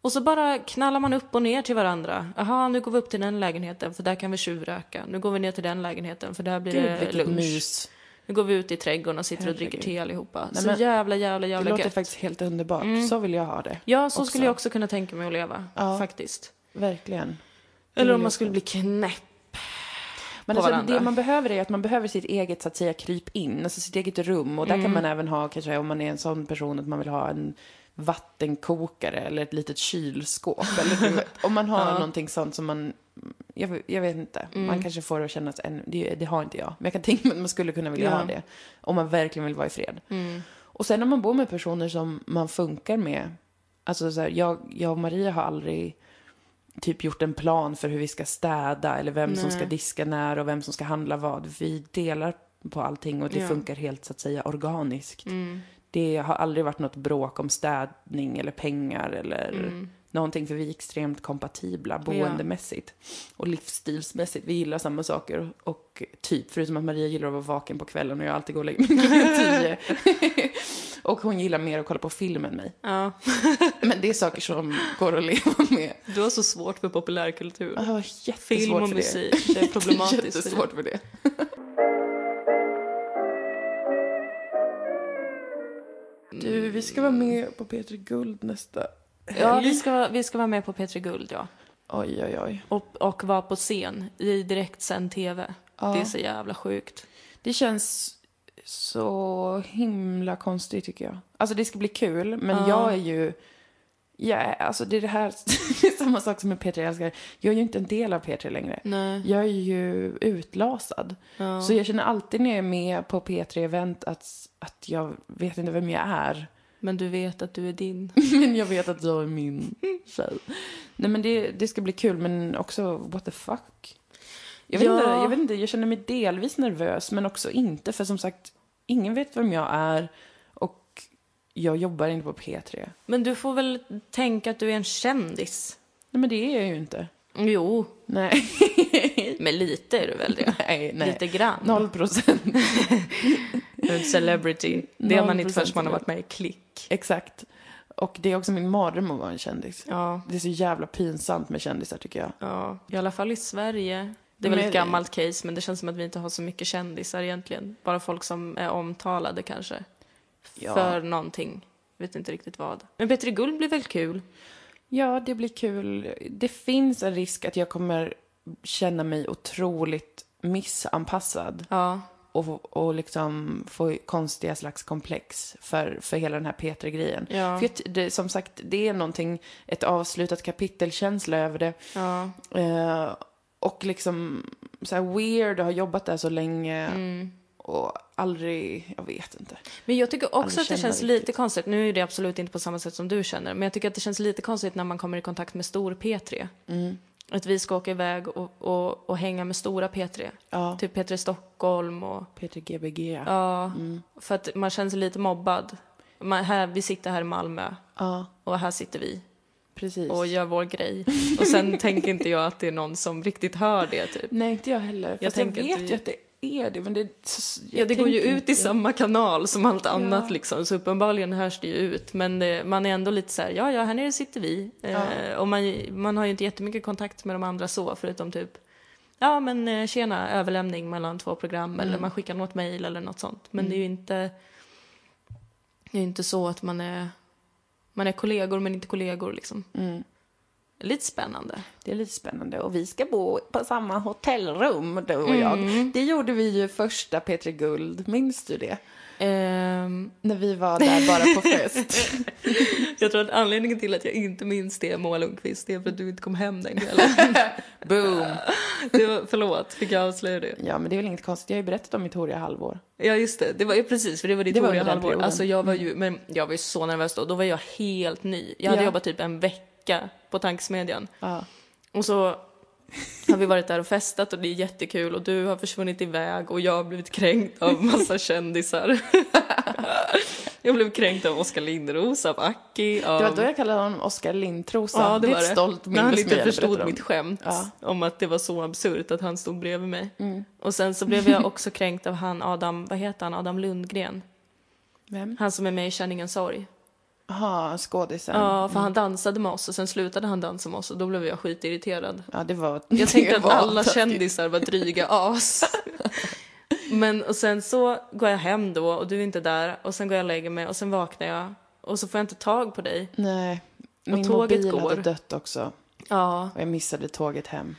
Och så bara knallar man upp och ner till varandra. Jaha, nu går vi upp till den lägenheten för där kan vi tjuvröka. Nu går vi ner till den lägenheten för där blir Gud, det lunch. mys. Nu går vi ut i trädgården och sitter och dricker Herregud. te allihopa. Nej, så men- jävla, jävla, Det jävla låter gött. faktiskt helt underbart. Så vill jag ha det. Ja, så också. skulle jag också kunna tänka mig att leva. Ja. Faktiskt. Verkligen. Eller om man skulle bli knäpp. Men alltså, varandra. det man behöver är att man behöver sitt eget, så att säga, kryp in. Alltså sitt eget rum. Och där Mm. kan man även ha, kanske om man är en sån person att man vill ha en vattenkokare eller ett litet kylskåp. (laughs) Eller, vet, om man har Ja. någonting sånt som man, jag, jag vet inte, Mm. man kanske får det att kännas, en, det, det har inte jag. Men jag kan tänka mig att man skulle kunna vilja Ja. ha det. Om man verkligen vill vara i fred. Mm. Och sen när man bor med personer som man funkar med. Alltså så här, jag, jag och Maria har aldrig typ gjort en plan för hur vi ska städa eller vem som Nej. ska diska när och vem som ska handla vad. Vi delar på allting och det Ja. funkar helt så att säga organiskt. Mm. Det har aldrig varit något bråk om städning eller pengar eller Mm. Någonting för vi är extremt kompatibla boendemässigt och livsstilsmässigt. Vi gillar samma saker och typ, förutom att Maria gillar att vara vaken på kvällen och jag alltid går och lägger mig (laughs) klockan tio. (laughs) och hon gillar mer att kolla på film än mig. Ja. (laughs) Men det är saker som går att leva med. Du har så svårt för populärkultur. Jag har jättesvårt Film och för det. musik, det är problematiskt. Jättesvårt för det. Du, vi ska vara med på P3 Guld nästa Ja, vi ska, vi ska vara med på P3 Guld, ja. Oj, oj, oj. Och, och vara på scen i direktsänd TV. Ja. Det är så jävla sjukt. Det känns så himla konstigt tycker jag. Alltså det ska bli kul, men Ja. jag är ju... Jag är, alltså det är det här, (laughs) det är samma sak som med P3 jag älskar. Jag är ju inte en del av P3 längre. Nej. Jag är ju utlasad. Ja. Så jag känner alltid när jag är med på P3-event att, att jag vet inte vem jag är. Men du vet att du är din. (laughs) Men jag vet att jag är min tjej. Nej men det, det ska bli kul, men också what the fuck. Jag vet, Ja. inte, jag vet inte, jag känner mig delvis nervös, men också inte. För som sagt, ingen vet vem jag är och jag jobbar inte på P3. Men du får väl tänka att du är en kändis? Nej men det är jag ju inte. Jo, Nej. (laughs) men lite är du väl det? nej, nej. Lite grann. Noll procent. (laughs) En celebrity. Det är man inte förrän 0% man har varit med i Klick. Exakt. Och det är också min mardröm att vara en kändis. Ja, Det är så jävla pinsamt med kändisar tycker jag. ja, i alla fall i Sverige. Det är väl ett gammalt case, men det känns som att vi inte har så mycket kändisar egentligen. Bara folk som är omtalade kanske. Ja. För någonting. Vet inte riktigt vad. Men Petri Guld blir väl kul? Ja, det blir kul. Det finns en risk att jag kommer känna mig otroligt missanpassad Ja. Och, och liksom få konstiga slags komplex för, för hela den här Peter-grejen. Ja. För jag, det, som sagt, det är någonting, ett avslutat kapitelkänsla över det. Ja. Eh, och liksom så här weird att ha jobbat där så länge Mm. och aldrig, jag vet inte. Men jag tycker också att det känns riktigt. lite konstigt. Nu är det absolut inte på samma sätt som du känner. Men jag tycker att det känns lite konstigt när man kommer i kontakt med stor P3. Mm. Att vi ska åka iväg och, och, och hänga med stora P3. Ja, Typ P3 Stockholm och... Peter Gbg. Ja. Mm. för att man känner sig lite mobbad. Man, här, vi sitter här i Malmö ja, och här sitter vi precis. och gör vår grej. Och sen tänker inte jag att det är någon som riktigt hör det typ. Nej, inte jag heller. Fast jag, att vet vi- ju att det är det, men det... Så, Ja, det går ju ut i samma kanal som allt annat Ja. liksom, så uppenbarligen hörs det ju ut. Men det, man är ändå lite så här, ja, ja, här nere sitter vi. Eh, och man, man har ju inte jättemycket kontakt med de andra så, förutom typ, ja men eh, tjena, överlämning mellan två program, eller man skickar något mejl eller något sånt. Men det är ju inte, det är inte så att man är, man är kollegor men inte kollegor liksom. Mm. Lite spännande. Det är lite spännande. Och vi ska bo på samma hotellrum, du och jag. Mm. Det gjorde vi ju första Petri Guld. Minns du det? Ehm, När vi var där bara på fest. (laughs) jag tror att anledningen till att jag inte minns det, Moa Lundqvist, det är för att du inte kom hem den kvällen. (laughs) Boom! Det var, förlåt, fick jag avslöja det? Ja, men det är väl inget konstigt. Jag har ju berättat om mitt horiga halvår. Ja just det, det var ju precis för det var ditt Det halvår. perioden. Alltså jag var ju, men jag var ju så nervös då, då var jag helt ny. Jag hade Ja. jobbat typ en vecka på tankesmedjan. Ja. Och så har vi varit där och festat och det är jättekul och du har försvunnit iväg och jag har blivit kränkt av massa kändisar. (laughs) jag blev kränkt av Oskar Lindros, av Aki, av... Det var då jag kallade honom Oskar Lindtrosa. Ja, det var det. stolt När han inte förstod mitt skämt Ja. om att det var så absurt att han stod bredvid mig. Mm. Och sen så blev jag också kränkt av han Adam, vad heter han, Adam Lundgren. Vem? Han som är med i Känningens sorg. Jaha, skådisen. Ja, för han dansade med oss och sen slutade han dansa med oss och då blev jag skitirriterad. Ja, det var... Jag tänkte att alla kändisar var dryga as. (laughs) Men och sen så går jag hem då och du är inte där och sen går jag och lägger mig och sen vaknar jag och så får jag inte tag på dig. Nej. Min tåget mobil går. hade dött också. Ja, Och jag missade tåget hem.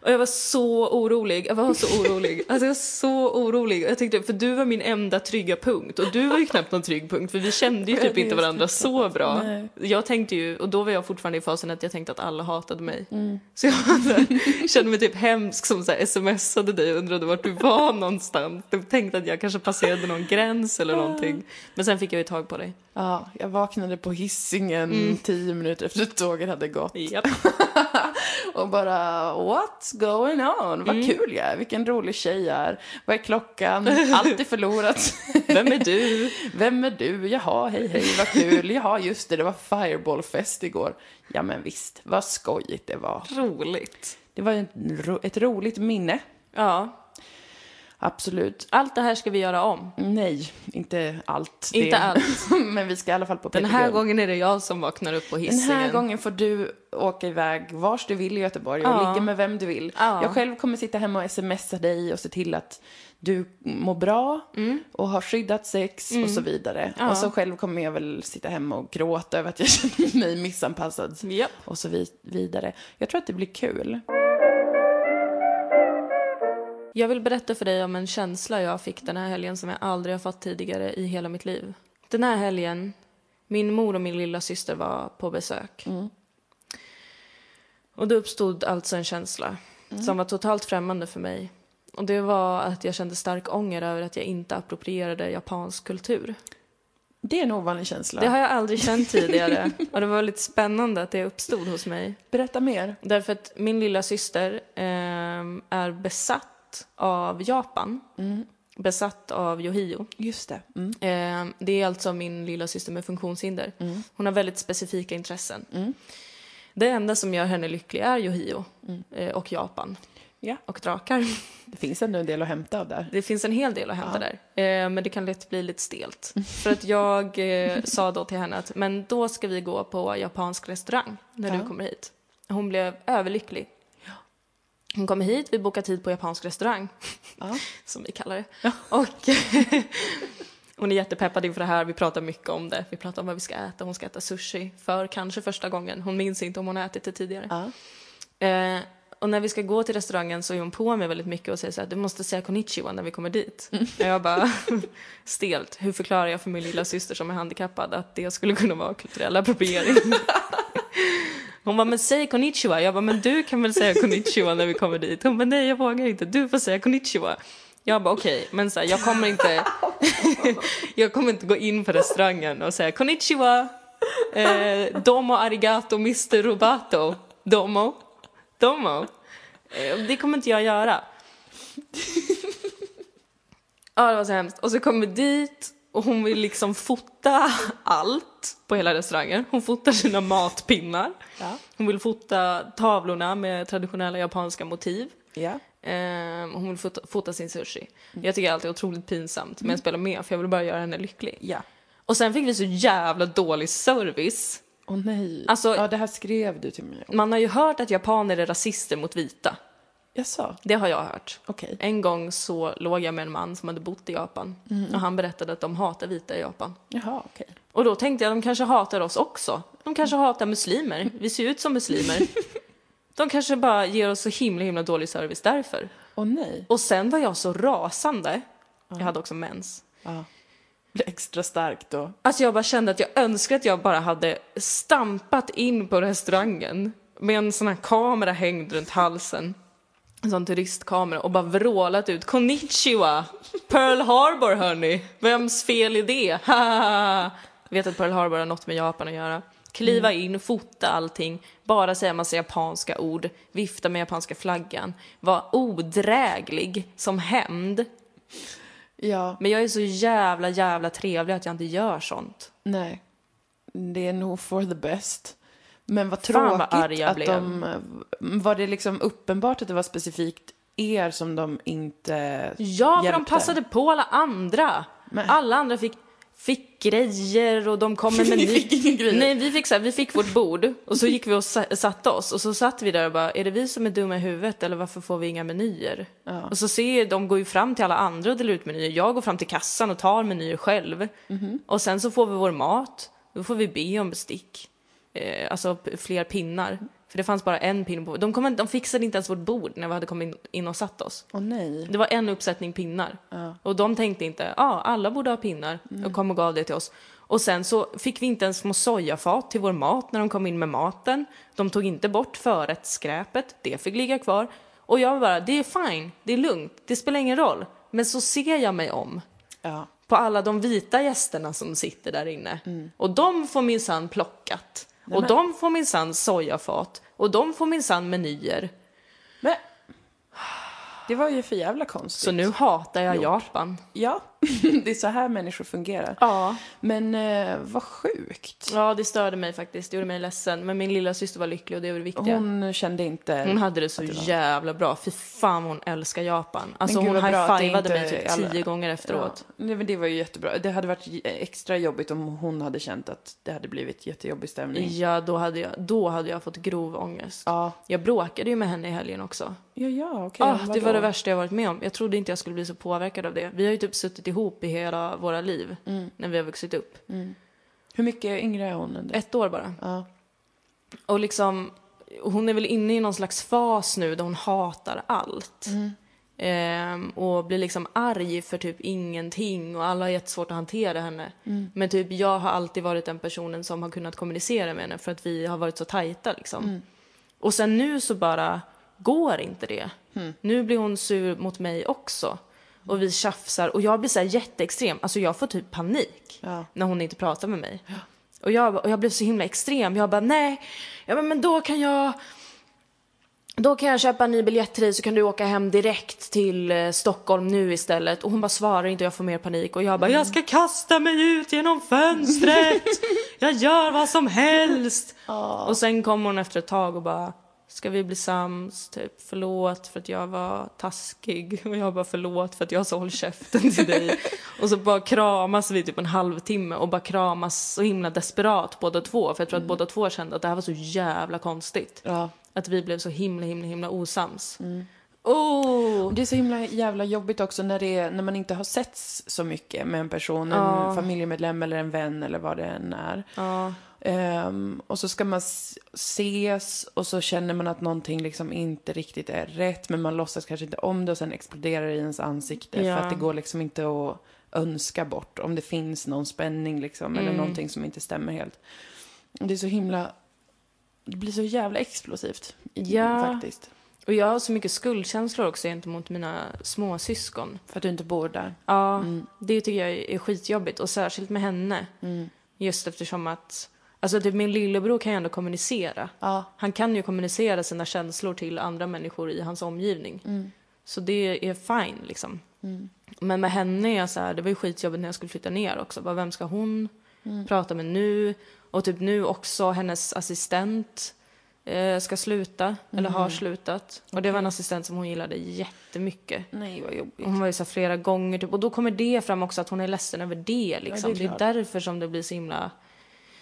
Och jag var så orolig. Jag var så orolig. (laughs) Alltså jag var så orolig. Jag tänkte, för du var min enda trygga punkt och du var ju knappt någon trygg punkt för vi kände ju typ inte varandra så bra. Nej. Jag tänkte ju, och då var jag fortfarande i fasen att jag tänkte att alla hatade mig. Mm. Så jag här, kände mig typ hemsk som så här smsade dig och undrade vart du var någonstans. Jag tänkte att jag kanske passerade någon gräns eller någonting. Men sen fick jag ju tag på dig. Ja, jag vaknade på hissingen tio minuter efter att tåget hade gått. Japp. (laughs) Och bara, what's going on? Vad kul jag är, vilken rolig tjej jag är. Vad är klockan? Allt är förlorat. (laughs) Vem är du? Vem är du? Jaha, hej hej, vad kul. Jaha, just det, det var Fireballfest igår. Ja men visst, vad skojigt det var. Roligt. Det var ett, ro- ett roligt minne, Ja, absolut. allt det här ska vi göra om. Nej, inte allt. Inte det. allt. (laughs) men vi ska i alla fall på Den här gången är det jag som vaknar upp på Den hissingen. här gången får du åka iväg vars du vill i Göteborg och Ja. ligga med vem du vill. Ja. Jag själv kommer sitta hemma och smsa dig och se till att du mår bra och har skyddat sex och så vidare. Mm. Ja. Och så själv kommer jag väl sitta hemma och gråta över att jag (laughs) känner mig missanpassad Japp. och så vi- vidare. Jag tror att det blir kul. Jag vill berätta för dig om en känsla jag fick den här helgen som jag aldrig har fått tidigare i hela mitt liv. Den här helgen, min mor och min lilla syster var på besök. Och det uppstod alltså en känsla som var totalt främmande för mig. Och det var att jag kände stark ånger över att jag inte approprierade japansk kultur. Det är en ovanlig känsla. Det har jag aldrig känt (laughs) tidigare och det var lite spännande att det uppstod hos mig. Berätta mer. Därför att min lilla syster ehm, är besatt av Japan. Besatt av Yohio. Just det. Mm. Ehm, det är alltså min lilla syster med funktionshinder. Hon har väldigt specifika intressen. Det enda som gör henne lycklig är Yohio eh, och Japan Ja, och drakar. det finns ändå en del att hämta av där. Det finns en hel del att hämta där, eh, men det kan lätt bli lite stelt. För att jag eh, sa då till henne att men då ska vi gå på japansk restaurang när Ja. du kommer hit. Hon blev överlycklig. Hon kommer hit, vi bokar tid på japansk restaurang, Ja. (laughs) som vi kallar det. Och (laughs) hon är jättepeppad inför det här, vi pratar mycket om det. Vi pratar om vad vi ska äta, hon ska äta sushi för kanske första gången. Hon minns inte om hon har ätit det tidigare. Ja. Eh, och när vi ska gå till restaurangen så är hon på mig väldigt mycket och säger så här, du måste säga konnichiwa när vi kommer dit. Och jag bara, (laughs) stelt, hur förklarar jag för min lilla syster som är handikappad att det skulle kunna vara kulturell appropriering? Hon bara, men säg konnichiwa. Jag bara, men du kan väl säga konnichiwa när vi kommer dit? Hon bara, nej jag vågar inte, du får säga konnichiwa. Jag bara, okej, men så här, jag kommer inte, (laughs) jag kommer inte gå in på restaurangen och säga konnichiwa, eh, domo arigato Mr. Robato, domo, domo. Eh, det kommer inte jag göra. Ja, det var så hemskt. Och så kommer vi dit och hon vill liksom fota allt på hela restaurangen. Hon fotar sina matpinnar. Ja. Hon vill fota tavlorna med traditionella japanska motiv. Ja. Eh, hon vill fota, fota sin sushi. Jag tycker allt är otroligt pinsamt, men jag spelar med för jag vill bara göra henne lycklig. Ja. Och sen fick vi så jävla dålig service. Åh nej. Alltså- ja, det här skrev du till mig om. Man har ju hört att japaner är rasister mot vita. Jag sa. Det har jag hört. Okej. En gång så låg jag med en man som hade bott i Japan och han berättade att de hatar vita i Japan. Jaha, okej. Och då tänkte jag de kanske hatar oss också. De kanske hatar muslimer. Vi ser ut som muslimer. (laughs) De kanske bara ger oss så himla himla dålig service därför. Åh nej. Och sen var jag så rasande. Jag hade också mens. Ja. Extra starkt då. Alltså jag bara kände att jag önskar att jag bara hade stampat in på restaurangen med en sån här kamera hängd runt halsen. En sån turistkamera och bara vrålat ut konnichiwa! Pearl Harbor hörni! Vems fel är det? (laughs) Vet att Pearl Harbor har något med Japan att göra. Kliva in, fota allting, bara säga massa japanska ord, vifta med japanska flaggan, vara odräglig som hämnd. Ja, Men jag är så jävla, jävla trevlig att jag inte gör sånt. nej. Det är nog for the best. Men vad Fan, tråkigt vad att blev. de... Var det liksom uppenbart att det var specifikt er som de inte Ja, för de hjälpte? passade på alla andra. Men- Alla andra fick, fick grejer och de kom (laughs) med meny. fick inga grejer? Nej, vi fick, så här, vi fick vårt bord och så gick vi och sa- satte oss och så satt vi där och bara, är det vi som är dumma i huvudet eller varför får vi inga menyer? Ja. Och så ser de går ju fram till alla andra och delar ut menyer. Jag går fram till kassan och tar menyer själv. Mhm. Och sen så får vi vår mat. Då får vi be om bestick. Eh, alltså fler pinnar. För det fanns bara en pinne på. De, kom, de fixade inte ens vårt bord när vi hade kommit in, och satt oss. Åh nej. Det var en uppsättning pinnar. Ja. Och de tänkte inte, ja, ah, alla borde ha pinnar. Och kom och gav det till oss. Och sen så fick vi inte ens små sojafat till vår mat när de kom in med maten. De tog inte bort förrättsskräpet, det fick ligga kvar. Och jag bara, det är fine, det är lugnt, det spelar ingen roll. Men så ser jag mig om Ja. på alla de vita gästerna som sitter där inne. Och de får minsann plockat. Och men- de får minsann sojafat. Och de får minsann menyer. Men det var ju för jävla konstigt. Så nu hatar jag Japan. Ja, (laughs) det är så här människor fungerar. Ja. Men eh, vad sjukt. Ja, det störde mig faktiskt. Det gjorde mig ledsen. Men min lilla syster var lycklig och det var det viktiga. Hon, Hon kände inte... hade det så jävla bra. Fy fan hon älskar Japan. Alltså hon det high-fivade mig typ alla- tio gånger efteråt. Ja, nej, men det var ju jättebra. Det hade varit extra jobbigt om hon hade känt att det hade blivit jättejobbig stämning. Ja, då hade, jag, då hade jag fått grov ångest. Ja, Jag bråkade ju med henne i helgen också. ja, ja okej. Ah, det var det värsta jag varit med om. Jag trodde inte jag skulle bli så påverkad av det. Vi har ju typ suttit ihop i hela våra liv Mm. när vi har vuxit upp. Hur mycket yngre är hon än? Ett år bara. Ja. Och liksom, hon är väl inne i någon slags fas nu där hon hatar allt. Ehm, och blir liksom arg för typ ingenting och alla har jättesvårt att hantera henne. Men typ jag har alltid varit den personen som har kunnat kommunicera med henne för att vi har varit så tajta liksom. Och sen nu så bara går inte det. Nu blir hon sur mot mig också. Och vi tjafsar och jag blir så här jätteextrem. Alltså jag får typ panik Ja. när hon inte pratar med mig. Och jag, och jag blev så himla extrem. Jag bara nej, jag bara, men då kan jag då kan jag köpa en ny biljett till dig så kan du åka hem direkt till eh, Stockholm nu istället. Och hon bara svarar inte och jag får mer panik. Och jag bara, jag ska kasta mig ut genom fönstret. (laughs) jag gör vad som helst. Och sen kommer hon efter ett tag och bara, ska vi bli sams? Typ, förlåt för att jag var taskig. (laughs) Och jag bara, förlåt för att jag sa håll käften till dig. (laughs) och så bara kramas vi typ en halvtimme och bara kramas så himla desperat båda två. För jag tror att båda två kände att det här var så jävla konstigt. Ja. Att vi blev så himla, himla, himla osams. Oh! Det är så himla jävla jobbigt också när, det är, när man inte har setts så mycket med en person, en familjemedlem eller en vän eller vad det än är. Ja, Ehm, och så ska man ses och så känner man att någonting liksom inte riktigt är rätt men man låtsas kanske inte om det och sen exploderar det i ens ansikte Ja. för att det går liksom inte att önska bort om det finns någon spänning liksom eller Mm. någonting som inte stämmer helt. Det är så himla... Det blir så jävla explosivt. Ja. Faktiskt. Och jag har så mycket skuldkänslor också gentemot mina småsyskon. För att du inte bor där. Ja, det tycker jag är skitjobbigt och särskilt med henne. Mm. Just eftersom att, alltså typ min lillebror kan ju ändå kommunicera. Ja. Han kan ju kommunicera sina känslor till andra människor i hans omgivning. Mm. Så det är fine liksom. Men med henne är jag så här, det var ju skitjobbigt när jag skulle flytta ner också. Bara, vem ska hon Mm. prata med nu? Och typ nu också hennes assistent ska sluta, eller har slutat. Och det var en assistent som hon gillade jättemycket. Nej, vad jobbigt. Och Hon var ju så flera gånger typ. Och då kommer det fram också att hon är ledsen över det liksom. Ja, det det, är är klart. därför som det blir så himla...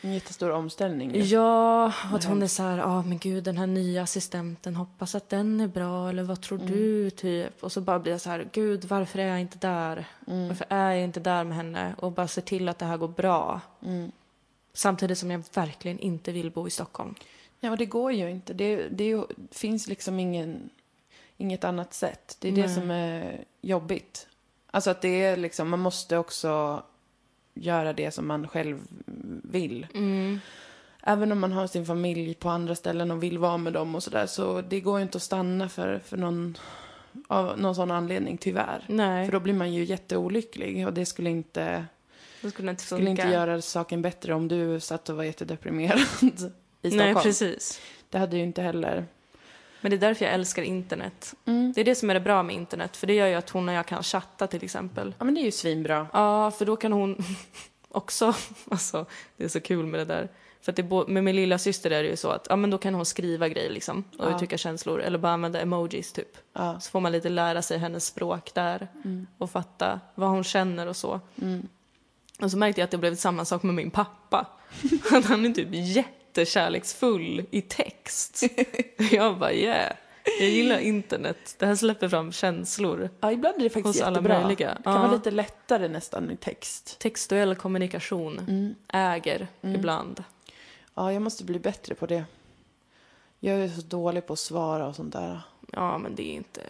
En jättestor omställning. ju. Ja, att hon är så här, ja men gud den här nya assistenten, hoppas att den är bra eller vad tror du typ? Och så bara blir jag så här, gud varför är jag inte där? Varför är jag inte där med henne? Och bara se till att det här går bra. Samtidigt som jag verkligen inte vill bo i Stockholm. Ja, det går ju inte. Det, det finns liksom ingen, inget annat sätt. Det är det Nej. som är jobbigt. Alltså att det är liksom, man måste också göra det som man själv vill. Även om man har sin familj på andra ställen och vill vara med dem och sådär. Så det går ju inte att stanna för, för någon, av någon sån anledning, tyvärr. Nej, För då blir man ju jätteolycklig och det skulle inte, det skulle inte skulle inte göra saken bättre om du satt och var jättedeprimerad (laughs) i Stockholm. Nej, precis. Det hade ju inte heller... Men det är därför jag älskar internet. Det är det som är det bra med internet, för det gör ju att hon och jag kan chatta till exempel. Ja, men det är ju svinbra. Ja, för då kan hon (laughs) också, alltså det är så kul med det där. För att det med min lilla syster är det ju så att ja, men då kan hon skriva grejer liksom och Ja. uttrycka känslor eller bara använda emojis typ. Ja. Så får man lite lära sig hennes språk där och fatta vad hon känner och så. Och så märkte jag att det blev samma sak med min pappa. (laughs) Han är typ jättekärleksfull i text. (laughs) Jag bara yeah, jag gillar internet. Det här släpper fram känslor. Ja, ibland är det faktiskt alla jättebra. möjliga. Det kan Ja. vara lite lättare nästan i text. Textuell kommunikation äger ibland. Ja, jag måste bli bättre på det. Jag är så dålig på att svara och sånt där. Ja, men det är inte...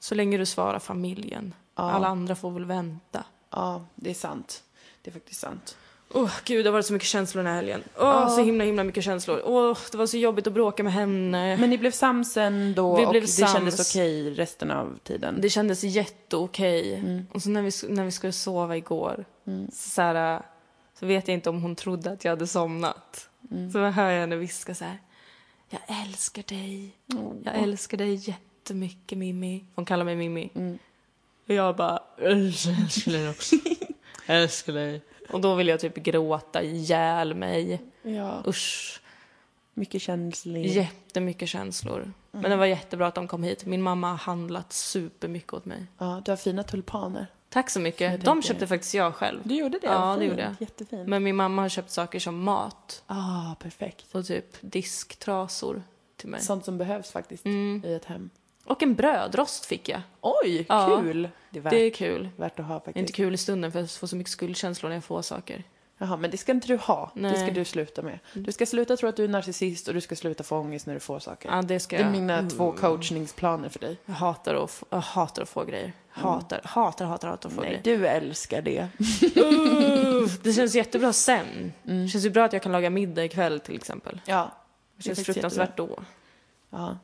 Så länge du svarar familjen. Ja. Alla andra får väl vänta. Ja, det är sant. Det är faktiskt sant. Åh, gud, det har varit så mycket känslor den här helgen. Åh, så himla, himla mycket känslor. Åh, det var så jobbigt att bråka med henne. Men ni blev sams då Vi och blev det sams. kändes okej resten av tiden? Det kändes jätteokej. Mm. Och så när vi, när vi skulle sova igår så, så, här, så vet jag inte om hon trodde att jag hade somnat. Mm. Så hör jag henne viska så här. Jag älskar dig. Jag älskar dig jättemycket Mimmi. Hon kallar mig Mimmi. Mm. Och jag bara, jag älskar dig också. (laughs) Älskar dig. Och då vill jag typ gråta ihjäl mig. Ja, Usch. mycket känslig. Jättemycket känslor. Men det var jättebra att de kom hit. Min mamma har handlat supermycket åt mig. Ja, du har fina tulpaner. Tack så Jag mycket. De köpte faktiskt jag själv. Du gjorde det? Ja, Vad det fint. gjorde jag. Jättefint. Men min mamma har köpt saker som mat Ah, perfekt. och typ disktrasor till mig. Sånt som behövs faktiskt Mm. i ett hem. Och en brödrost fick jag. Oj, Ja. kul! Det är värt, Det är kul. värt att ha faktiskt. Inte kul i stunden för jag får så mycket skuldkänslor när jag får saker. Jaha, men det ska inte du ha. Det ska Nej. du sluta med. Du ska sluta tro att du är narcissist och du ska sluta få ångest när du får saker. Ja, det ska Det är jag. mina två coachningsplaner för dig. Jag hatar att, få, jag hatar att få grejer. Hatar, hatar, hatar, hatar att få Nej, grejer. du älskar det. (laughs) Det känns jättebra sen. Det känns ju bra att jag kan laga middag ikväll till exempel. Ja. Det känns faktiskt fruktansvärt då. Ja.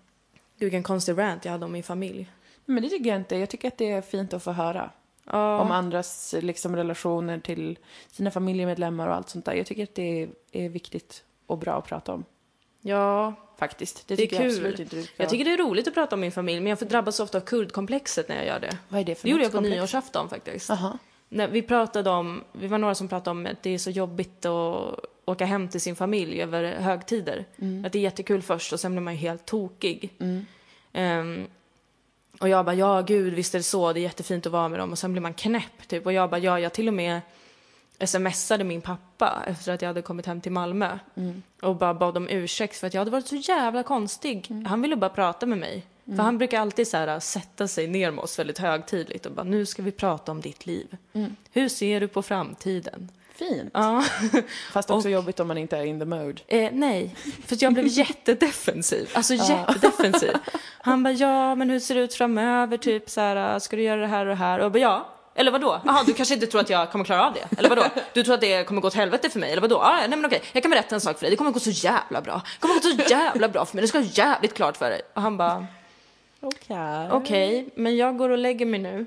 Vilken konstig rant jag hade om min familj. Men det tycker jag inte. Jag tycker att det är fint att få höra. Ja. Om andras liksom, relationer till sina familjemedlemmar och allt sånt där. Jag tycker att det är, är viktigt och bra att prata om. Ja, Faktiskt. Det det är tycker jag absolut kul. inte ska. Jag tycker det är roligt att prata om min familj, men jag får drabbas ofta av kurdkomplexet när jag gör det. Vad är det för Det gjorde jag på komplex? nyårsafton faktiskt. Aha. När vi pratade om, vi var några som pratade om att det är så jobbigt att åka hem till sin familj över högtider. Att det är jättekul först och sen blir man ju helt tokig. Ehm, och jag bara, ja gud visst är det så, det är jättefint att vara med dem. Och sen blir man knäpp typ. Och jag bara, ja jag till och med smsade min pappa efter att jag hade kommit hem till Malmö. Och bara bad om ursäkt för att jag hade varit så jävla konstig. Han ville bara prata med mig. För han brukar alltid så här, sätta sig ner med oss väldigt högtidligt och bara, nu ska vi prata om ditt liv. Hur ser du på framtiden? Fint. Ja. (laughs) Fast också jobbigt om man inte är in the mode. Eh, nej, för jag blev (laughs) jättedefensiv. Alltså jättedefensiv. Han bara, ja men hur ser det ut framöver? Typ så här, ska du göra det här och det här? Och jag bara, ja. Eller vadå? Jaha, du kanske inte tror att jag kommer klara av det? Eller vadå? Du tror att det kommer gå åt helvete för mig? Eller vadå? Ah, nej men okej, jag kan berätta en sak för dig. Det kommer gå så jävla bra. Det kommer gå så jävla bra för mig. Det ska vara jävligt klart för dig. Och han bara, Okej. okej, men jag går och lägger mig nu.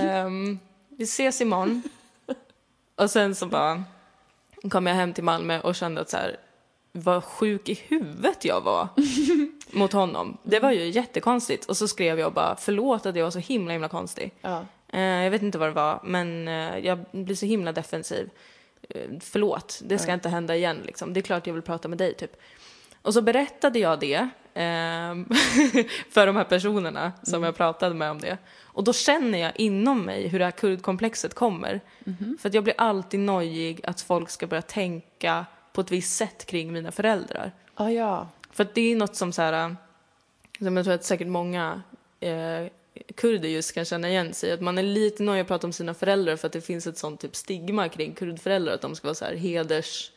Ehm, vi ses imorgon. Och sen så bara kom jag hem till Malmö och kände att så här, vad sjuk i huvudet jag var (laughs) mot honom. Det var ju jättekonstigt. Och så skrev jag bara förlåt att jag var så himla himla konstig. Ja. Eh, jag vet inte vad det var, men eh, jag blir så himla defensiv. Eh, förlåt, det ska inte hända igen liksom. Det är klart jag vill prata med dig typ. Och så berättade jag det (laughs) för de här personerna som jag pratade med om det. Och då känner jag inom mig hur det här kurdkomplexet kommer. För att jag blir alltid nojig att folk ska börja tänka på ett visst sätt kring mina föräldrar. Ah, ja. För det är något som så här, som jag tror att säkert många eh, kurder just kan känna igen sig. Att man är lite nöjd att prata om sina föräldrar för att det finns ett sånt typ stigma kring kurdföräldrar att de ska vara så här heders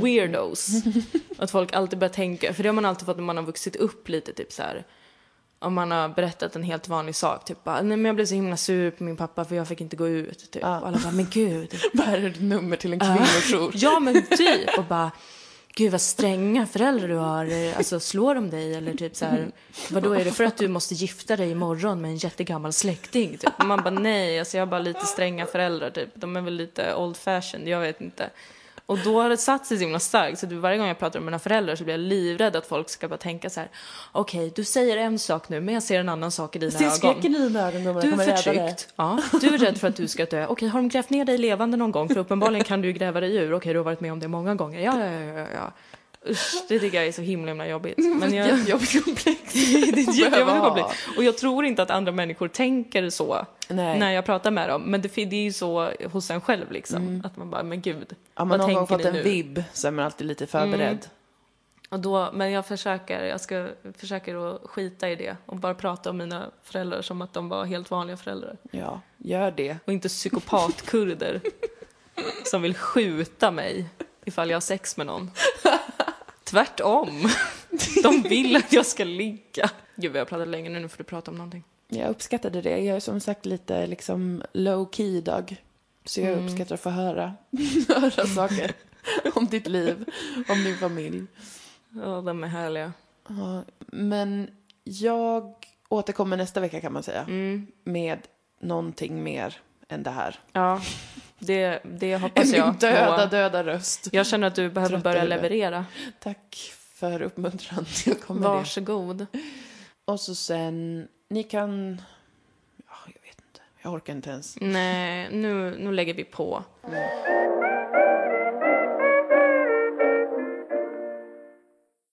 weirdos. (laughs) att folk alltid börjar tänka, för det har man alltid fått när man har vuxit upp lite typ så här. Om man har berättat en helt vanlig sak, typ bara, nej men jag blev så himla sur på min pappa för jag fick inte gå ut. Typ. Ja. Och alla bara, men gud. (laughs) Vad är det nummer till en kvinnojour? Ja men typ och bara Gud vad stränga föräldrar du har, alltså slår de dig eller typ så här Vadå är det för att du måste gifta dig imorgon med en jättegammal släkting? Typ. Och man bara nej, alltså jag har bara lite stränga föräldrar typ, de är väl lite old fashioned, jag vet inte. Och då har det satt sig så himla starkt så varje gång jag pratar med mina föräldrar så blir jag livrädd att folk ska bara tänka så här okej du säger en sak nu men jag ser en annan sak i dina Ser ögon. skräcken i dina ögon gumman? Du är förtryckt. Ja, du är rädd för att du ska dö. Okej, har de grävt ner dig levande någon gång? För uppenbarligen kan du ju gräva dig ur. Okej, du har varit med om det många gånger. Ja, ja, ja, ja. Ja. Usch, det tycker jag är så himla, himla jobbigt. (laughs) Men jag... Jättejobbigt komplex. (laughs) det är jättejobbigt komplex. Och jag tror inte att andra människor tänker så Nej. när jag pratar med dem. Men det, det är ju så hos en själv liksom. Att man bara, men gud. Har man vad någon gång tänker fått ni en nu? vibb så är man alltid lite förberedd. Och då, men jag försöker, jag ska, försöker att skita i det och bara prata om mina föräldrar som att de var helt vanliga föräldrar. Ja, gör det. Och inte psykopatkurder (laughs) som vill skjuta mig ifall jag har sex med någon. Tvärtom. (laughs) De vill att jag ska ligga. Gud vad jag har pratat länge nu, nu får du prata om någonting. Jag uppskattade det. Jag är som sagt lite liksom low key idag. Så jag uppskattar att få höra, (laughs) höra saker om ditt liv, om din familj. Ja, de är härliga. Ja, men jag återkommer nästa vecka kan man säga. Mm. Med någonting mer än det här. Ja, det, det hoppas jag. min döda, Moa. döda röst. Jag känner att du behöver Trött börja leverera. Tack för uppmuntran. (laughs) Jag kommer det. Varsågod. Och så sen, ni kan... Ja, jag vet inte. Jag orkar inte ens. Nej, nu, nu lägger vi på. Mm.